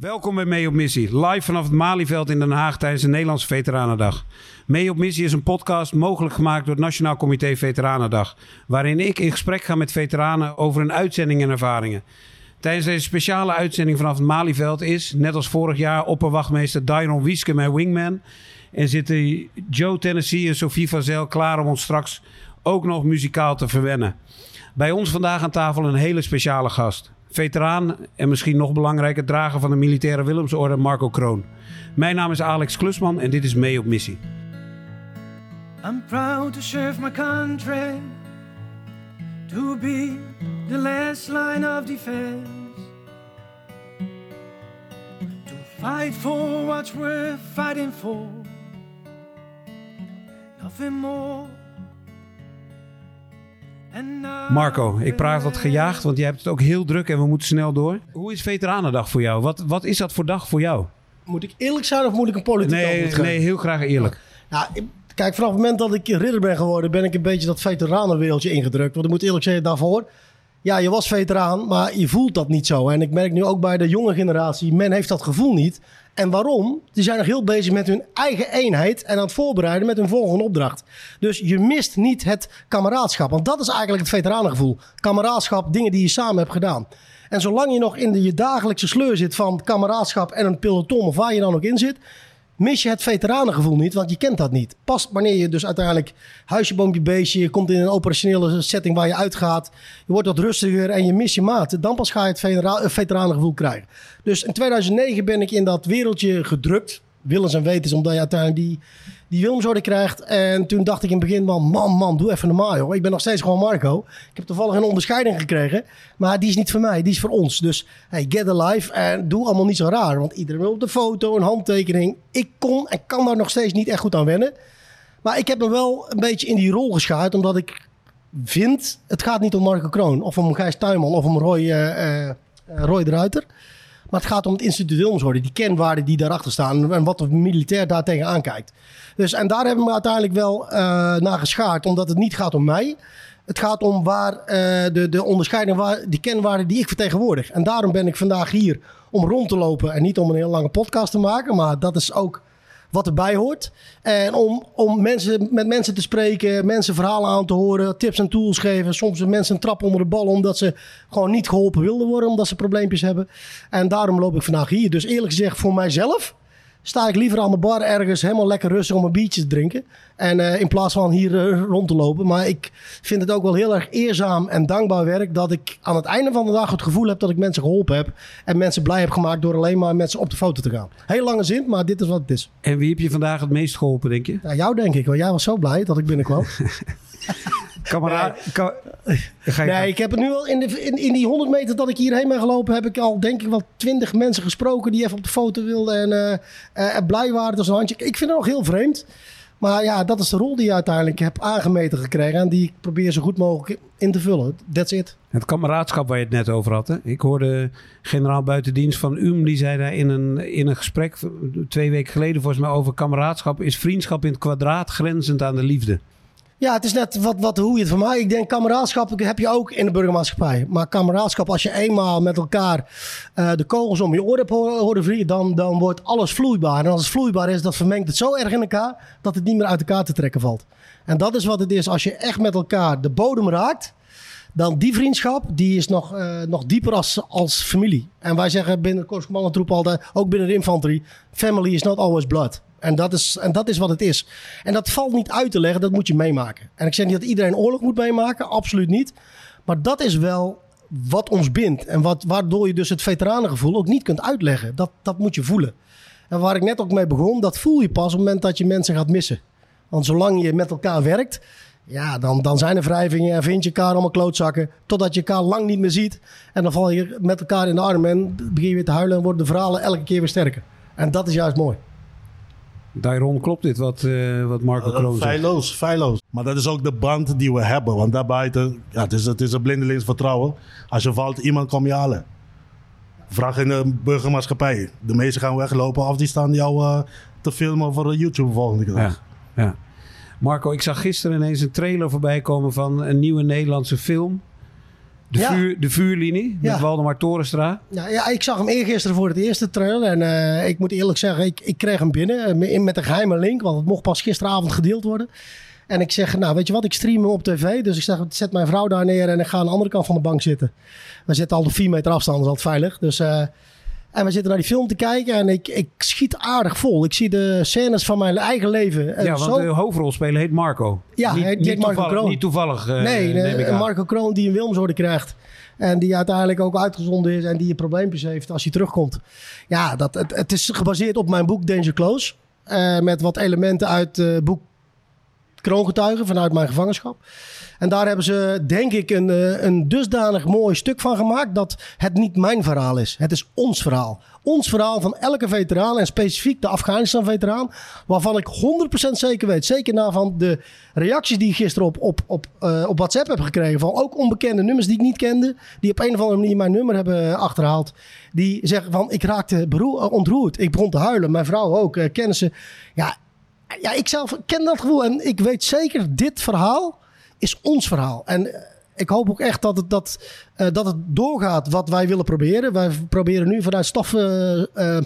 Welkom bij Mee op Missie, live vanaf het Malieveld in Den Haag tijdens de Nederlandse Veteranendag. Mee op Missie is een podcast mogelijk gemaakt door het Nationaal Comité Veteranendag, waarin ik in gesprek ga met veteranen over hun uitzending en ervaringen. Tijdens deze speciale uitzending vanaf het Malieveld is, net als vorig jaar, opperwachtmeester Dairon Wieske mijn wingman. En zitten Joe Tennessee en Sophie Vazel klaar om ons straks ook nog muzikaal te verwennen. Bij ons vandaag aan tafel een hele speciale gast. Veteraan en misschien nog belangrijker drager van de militaire Willemsorde Marco Kroon. Mijn naam is Alex Klusman en dit is Mee op Missie. I'm proud to serve my country, to be the last line of defense, to fight for what's worth fighting for, nothing more. Marco, ik praat wat gejaagd, want jij hebt het ook heel druk en we moeten snel door. Hoe is Veteranendag voor jou? Wat, wat is dat voor dag voor jou? Moet ik eerlijk zijn of moet ik een politiek Nee, nee heel graag eerlijk. Nou, kijk, vanaf het moment dat ik ridder ben geworden, ben ik een beetje dat veteranenwereldje ingedrukt. Want ik moet eerlijk zeggen, daarvoor, ja, je was veteraan, maar je voelt dat niet zo. En ik merk nu ook bij de jonge generatie, men heeft dat gevoel niet. En waarom? Die zijn nog heel bezig met hun eigen eenheid en aan het voorbereiden met hun volgende opdracht. Dus je mist niet het kameraadschap. Want dat is eigenlijk het veteranengevoel. Kameraadschap, dingen die je samen hebt gedaan. En zolang je nog in de, je dagelijkse sleur zit van kameraadschap en een peloton of waar je dan ook in zit, mis je het veteranengevoel niet, want je kent dat niet. Pas wanneer je dus uiteindelijk huisje, boompje, beestje, je komt in een operationele setting waar je uitgaat, je wordt wat rustiger en je mist je maat, dan pas ga je het vetera- veteranengevoel krijgen. Dus in 2009 ben ik in dat wereldje gedrukt, willens en wetens, omdat je uiteindelijk die, die krijgt. En toen dacht ik in het begin van, man, man, doe even normaal, joh. Ik ben nog steeds gewoon Marco. Ik heb toevallig een onderscheiding gekregen, maar die is niet voor mij, die is voor ons. Dus hey, get alive en doe allemaal niet zo raar, want iedereen wil op de foto, een handtekening. Ik kon en kan daar nog steeds niet echt goed aan wennen. Maar ik heb me wel een beetje in die rol geschaard, omdat ik vind, het gaat niet om Marco Kroon of om Gijs Tuinman of om Roy, eh, Roy de Ruiter. Maar het gaat om het instituut Wilmsorde, die kenwaarden die daarachter staan en wat de militair daar tegenaan kijkt. Dus, en daar hebben we uiteindelijk wel eh, naar geschaard, omdat het niet gaat om mij. Het gaat om waar eh, de, de onderscheiding, waar, die kenwaarden die ik vertegenwoordig. En daarom ben ik vandaag hier om rond te lopen en niet om een heel lange podcast te maken. Maar dat is ook wat erbij hoort. En om, om mensen, met mensen te spreken, mensen verhalen aan te horen, tips en tools geven. Soms mensen een trap onder de bal omdat ze gewoon niet geholpen wilden worden, omdat ze probleempjes hebben. En daarom loop ik vandaag hier. Dus eerlijk gezegd, voor mijzelf sta ik liever aan de bar ergens helemaal lekker rustig om een biertje te drinken. En eh, in plaats van hier eh, rond te lopen. Maar ik vind het ook wel heel erg eerzaam en dankbaar werk dat ik aan het einde van de dag het gevoel heb dat ik mensen geholpen heb. En mensen blij heb gemaakt door alleen maar met ze op de foto te gaan. Heel lange zin, maar dit is wat het is. En wie heb je vandaag het meest geholpen, denk je? Ja, jou denk ik, want jij was zo blij dat ik binnenkwam. Kameraad. ka- Ga je Nee, ik heb het nu al in, de, in, in die 100 meter dat ik hierheen ben gelopen, heb ik al denk ik wel 20 mensen gesproken die even op de foto wilden en eh, eh, blij waren. Dat is een handje. Ik vind het nog heel vreemd. Maar ja, dat is de rol die je uiteindelijk hebt aangemeten gekregen en die ik probeer zo goed mogelijk in te vullen. That's it. Het kameraadschap waar je het net over had. Hè? Ik hoorde generaal buitendienst van UM, die zei daar in een, in een gesprek twee weken geleden volgens mij over kameraadschap. Is vriendschap in het kwadraat grenzend aan de liefde? Ja, het is net wat, wat, hoe je het van mij. Ik denk kameraadschap heb je ook in de burgermaatschappij. Maar kameraadschap, als je eenmaal met elkaar eh, de kogels om je oren hebt ho- horen vliegen, dan, dan wordt alles vloeibaar. En als het vloeibaar is, dat vermengt het zo erg in elkaar dat het niet meer uit elkaar te trekken valt. En dat is wat het is. Als je echt met elkaar de bodem raakt, dan die vriendschap, die is nog, eh, nog dieper als, als familie. En wij zeggen binnen de Korpskommandantroep altijd, ook binnen de infanterie, family is not always blood. En dat, is, en dat is wat het is. En dat valt niet uit te leggen, dat moet je meemaken. En ik zeg niet dat iedereen oorlog moet meemaken, absoluut niet. Maar dat is wel wat ons bindt. En wat, waardoor je dus het veteranengevoel ook niet kunt uitleggen. Dat, dat moet je voelen. En waar ik net ook mee begon, dat voel je pas op het moment dat je mensen gaat missen. Want zolang je met elkaar werkt, ja, dan, dan zijn er wrijvingen en vind je elkaar allemaal klootzakken. Totdat je elkaar lang niet meer ziet. En dan val je met elkaar in de armen en begin je weer te huilen en worden de verhalen elke keer weer sterker. En dat is juist mooi. Dairon, klopt dit wat, eh, wat Marco Kroon zegt? Feilloos, feilloos. Maar dat is ook de band die we hebben. Want daarbuiten, ja, het, is, het is een blindelings vertrouwen. Als je valt, iemand kom je halen. Vraag in de burgermaatschappij. De meesten gaan weglopen of die staan jou eh, te filmen voor YouTube volgende keer. Ja, ja. Marco, ik zag gisteren ineens een trailer voorbij komen van een nieuwe Nederlandse film. De, Ja. vuur, de vuurlinie met Ja. Waldemar Torenstra. Ja, ja, ik zag hem eergisteren voor het eerste trailer. En eh, ik moet eerlijk zeggen, ik, ik kreeg hem binnen eh, met een geheime link. Want het mocht pas gisteravond gedeeld worden. En ik zeg, nou weet je wat, ik stream hem op tv. Dus ik zeg, zet mijn vrouw daar neer en ik ga aan de andere kant van de bank zitten. We zitten al op vier meter afstand, dat is altijd veilig. Dus, eh, en we zitten naar die film te kijken en ik, ik schiet aardig vol. Ik zie de scènes van mijn eigen leven. eh, ja, want zo- de hoofdrolspeler heet Marco. Ja, niet, heet Marco Kroon. Niet toevallig, eh, Nee, de-. Marco Kroon die een Wilmsorde krijgt. En die uiteindelijk ook uitgezonden is en die probleempjes heeft als hij terugkomt. Ja, dat, het, het is gebaseerd op mijn boek Danger Close. eh, met wat elementen uit het boek Kroongetuigen vanuit mijn gevangenschap. En daar hebben ze, denk ik, een, eh, een dusdanig mooi stuk van gemaakt dat het niet mijn verhaal is. Het is ons verhaal. Ons verhaal van elke veteraan en specifiek de Afghanistan-veteraan. Waarvan ik 100% zeker weet, zeker na van de reacties die ik gisteren op, op, op, eh, op WhatsApp heb gekregen. Van ook onbekende nummers die ik niet kende. Die op een of andere manier mijn nummer hebben achterhaald. Die zeggen van ik raakte eh, ontroerd. Ik begon te huilen. Mijn vrouw ook. eh, kennissen. Ja, ja, ik zelf ken dat gevoel. En ik weet zeker, dit verhaal is ons verhaal. En eh, ik hoop ook echt dat het, dat, eh, dat het doorgaat wat wij willen proberen. Wij proberen nu vanuit staf, eh, eh,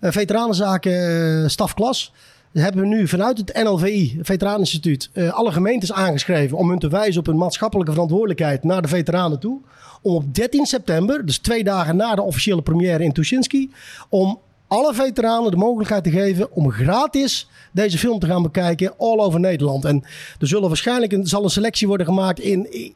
veteranenzaken stafklas... hebben we nu vanuit het NLVI, Veteraneninstituut... alle gemeentes aangeschreven om hun te wijzen op hun maatschappelijke verantwoordelijkheid... naar de veteranen toe. Om op 13 september, dus twee dagen na de officiële première in Tuschinski... om alle veteranen de mogelijkheid te geven om gratis deze film te gaan bekijken all over Nederland. En er zullen waarschijnlijk een, zal een selectie worden gemaakt in,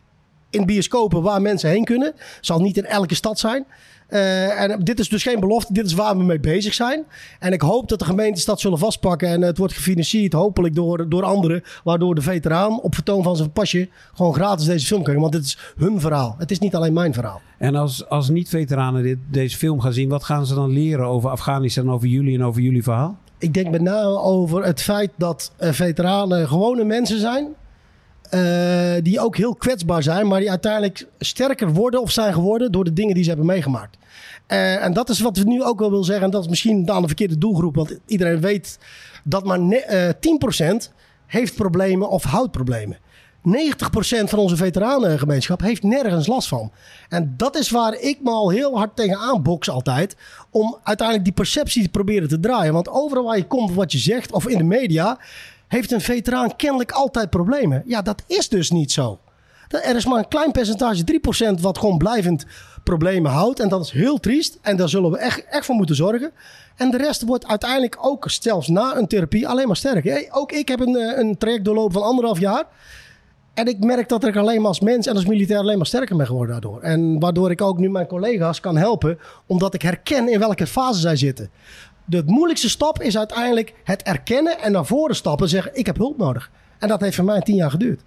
in bioscopen waar mensen heen kunnen. Zal niet in elke stad zijn. Eh, en dit is dus geen belofte, dit is waar we mee bezig zijn. En ik hoop dat de gemeentes dat zullen vastpakken. En het wordt gefinancierd, hopelijk door, door anderen. Waardoor de veteraan op vertoon van zijn pasje gewoon gratis deze film kan. Want dit is hun verhaal. Het is niet alleen mijn verhaal. En als, als niet-veteranen dit, deze film gaan zien, wat gaan ze dan leren over Afghanistan, over jullie en over jullie verhaal? Ik denk met name over het feit dat eh, veteranen gewone mensen zijn. eh, die ook heel kwetsbaar zijn, maar die uiteindelijk sterker worden of zijn geworden door de dingen die ze hebben meegemaakt. Eh, en dat is wat we nu ook wel willen zeggen. En dat is misschien aan de verkeerde doelgroep, want iedereen weet dat maar ne- eh, 10% heeft problemen of houdt problemen. 90% van onze veteranengemeenschap heeft nergens last van. En dat is waar ik me al heel hard tegen aanboks altijd. Om uiteindelijk die perceptie te proberen te draaien. Want overal waar je komt wat je zegt, of in de media, heeft een veteraan kennelijk altijd problemen. Ja, dat is dus niet zo. Er is maar een klein percentage, 3%, wat gewoon blijvend problemen houdt. En dat is heel triest. En daar zullen we echt, echt voor moeten zorgen. En de rest wordt uiteindelijk ook, zelfs na een therapie, alleen maar sterker. Ook ik heb een, eh, een traject doorlopen van anderhalf jaar. En ik merk dat ik alleen maar als mens en als militair alleen maar sterker ben geworden daardoor. En waardoor ik ook nu mijn collega's kan helpen, omdat ik herken in welke fase zij zitten. De moeilijkste stap is uiteindelijk het erkennen en naar voren stappen en zeggen: Ik heb hulp nodig. En dat heeft voor mij tien jaar geduurd.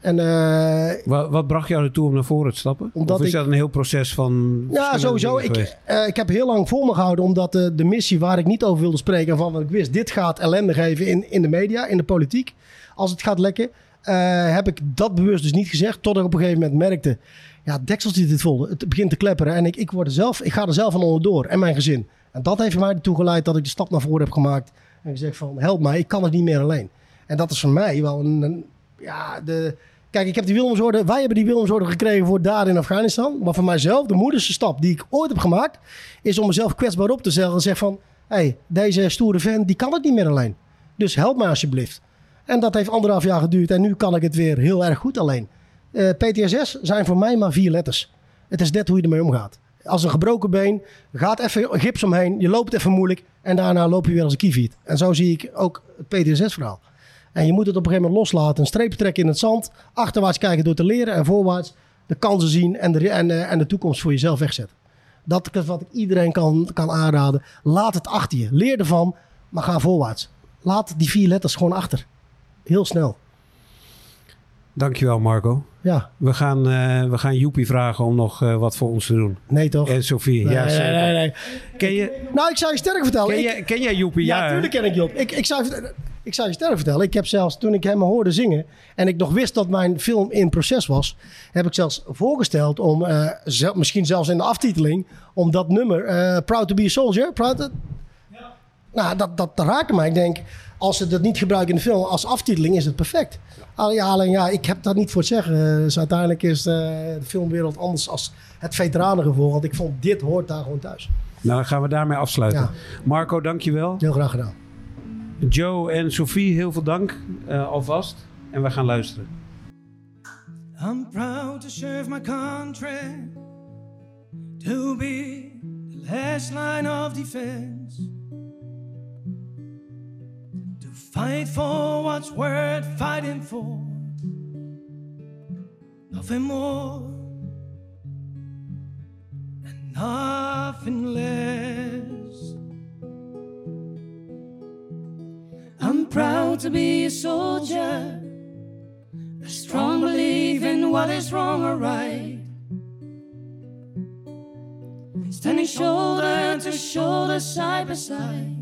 En eh, Wat, wat bracht jou ertoe om naar voren te stappen? Omdat of is ik- dat een heel proces van. Ja, sowieso. Ik, eh, ik heb heel lang voor me gehouden, omdat de, de missie waar ik niet over wilde spreken, van wat ik wist, dit gaat ellende geven in, in de media, in de politiek, als het gaat lekken, eh, heb ik dat bewust dus niet gezegd, tot ik op een gegeven moment merkte, ja, deksels die dit vol, het begint te klepperen en ik, ik, word er zelf, ik ga er zelf van onderdoor en mijn gezin. En dat heeft mij ertoe geleid dat ik de stap naar voren heb gemaakt en gezegd van, help mij, ik kan het niet meer alleen. En dat is voor mij wel een, ja, de... Kijk, ik heb die Willemsorde, wij hebben die Willemsorde gekregen voor daar in Afghanistan. Maar voor mijzelf, de moedigste stap die ik ooit heb gemaakt, is om mezelf kwetsbaar op te stellen. En zeggen van, hey, deze stoere vent, die kan het niet meer alleen. Dus help mij alsjeblieft. En dat heeft anderhalf jaar geduurd en nu kan ik het weer heel erg goed alleen. Eh, PTSS zijn voor mij maar vier letters. Het is net hoe je ermee omgaat. Als een gebroken been, gaat even gips omheen, je loopt even moeilijk en daarna loop je weer als een kieviet. En zo zie ik ook het PTSS-verhaal. En je moet het op een gegeven moment loslaten. Een streepje trekken in het zand. Achterwaarts kijken door te leren. En voorwaarts de kansen zien en de, en, eh, en de toekomst voor jezelf wegzetten. Dat is wat ik iedereen kan, kan aanraden. Laat het achter je. Leer ervan, maar ga voorwaarts. Laat die vier letters gewoon achter. Heel snel. Dankjewel, Marco. Ja, We gaan, eh, we gaan Joepie vragen om nog eh, wat voor ons te doen. nee toch? En Sofie. Nee, ja, nee, zeker. nee, nee. Ken, je, Nou, ik zou je sterk vertellen. ken, Ik- jij, ken jij Joepie? Ja, natuurlijk ken ik Job. Ik, ik, zou, je- ik zou je sterk vertellen. Ik heb zelfs, toen ik hem hoorde zingen... en ik nog wist dat mijn film in proces was... heb ik zelfs voorgesteld om, eh, zel- misschien zelfs in de aftiteling... om dat nummer, eh, Proud to be a Soldier... Proud to- nou, dat, dat, dat raakte mij. Ik denk, als ze dat niet gebruiken in de film als aftiteling, is het perfect. Alleen, ja, alleen ja, ik heb daar niet voor het zeggen. Eh, Dus uiteindelijk is eh, de filmwereld anders als het veteranengevoel. Want ik vond dit hoort daar gewoon thuis. Nou, dan gaan we daarmee afsluiten. Ja. Marco, dankjewel. Heel graag gedaan. Joe en Sophie, heel veel dank eh, alvast. En we gaan luisteren. I'm proud to serve my country, to be the last line of defense, fight for what's worth fighting for, nothing more and nothing less. I'm proud to be a soldier. A strong belief in what is wrong or right. Standing shoulder to shoulder, side by side.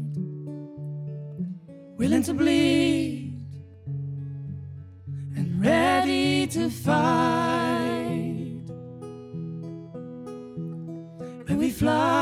Willing to bleed and ready to fight. When we fly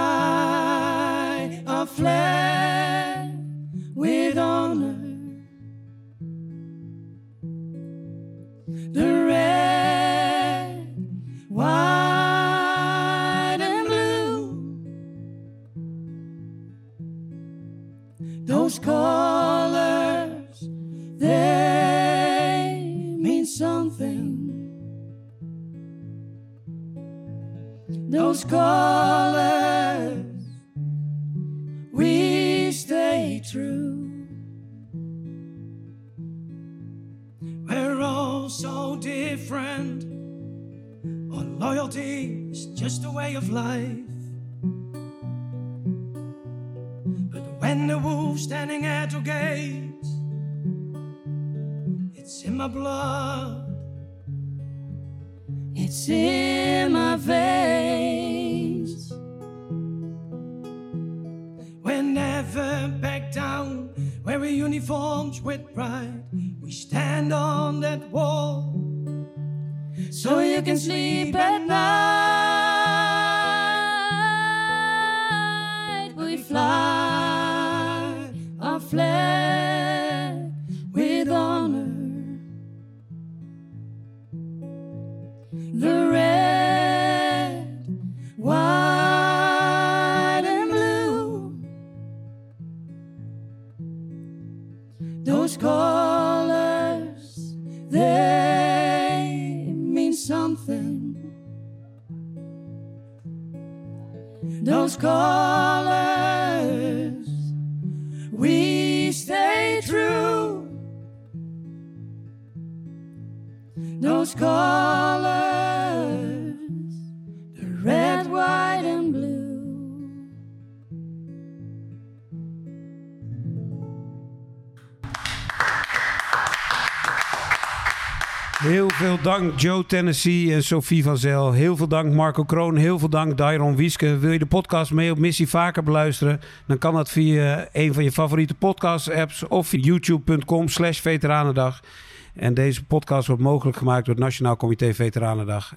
Those colors, we stay true. We're all so different. Our loyalty is just a way of life. But when the wolf's standing at your gate it's in my blood. It's in my veins. We're never back down. Wearing uniforms with pride. We stand on that wall. So you can sleep at night. We fly they mean something. Those colors, we stay true. Those colors, Heel veel dank Joe Tennessee en Sophie van Zel. Heel veel dank Marco Kroon. Heel veel dank Dairon Wieske. Wil je de podcast mee op missie vaker beluisteren? Dan kan dat via een van je favoriete podcast apps of youtube.com slash veteranendag. En deze podcast wordt mogelijk gemaakt door het Nationaal Comité Veteranendag.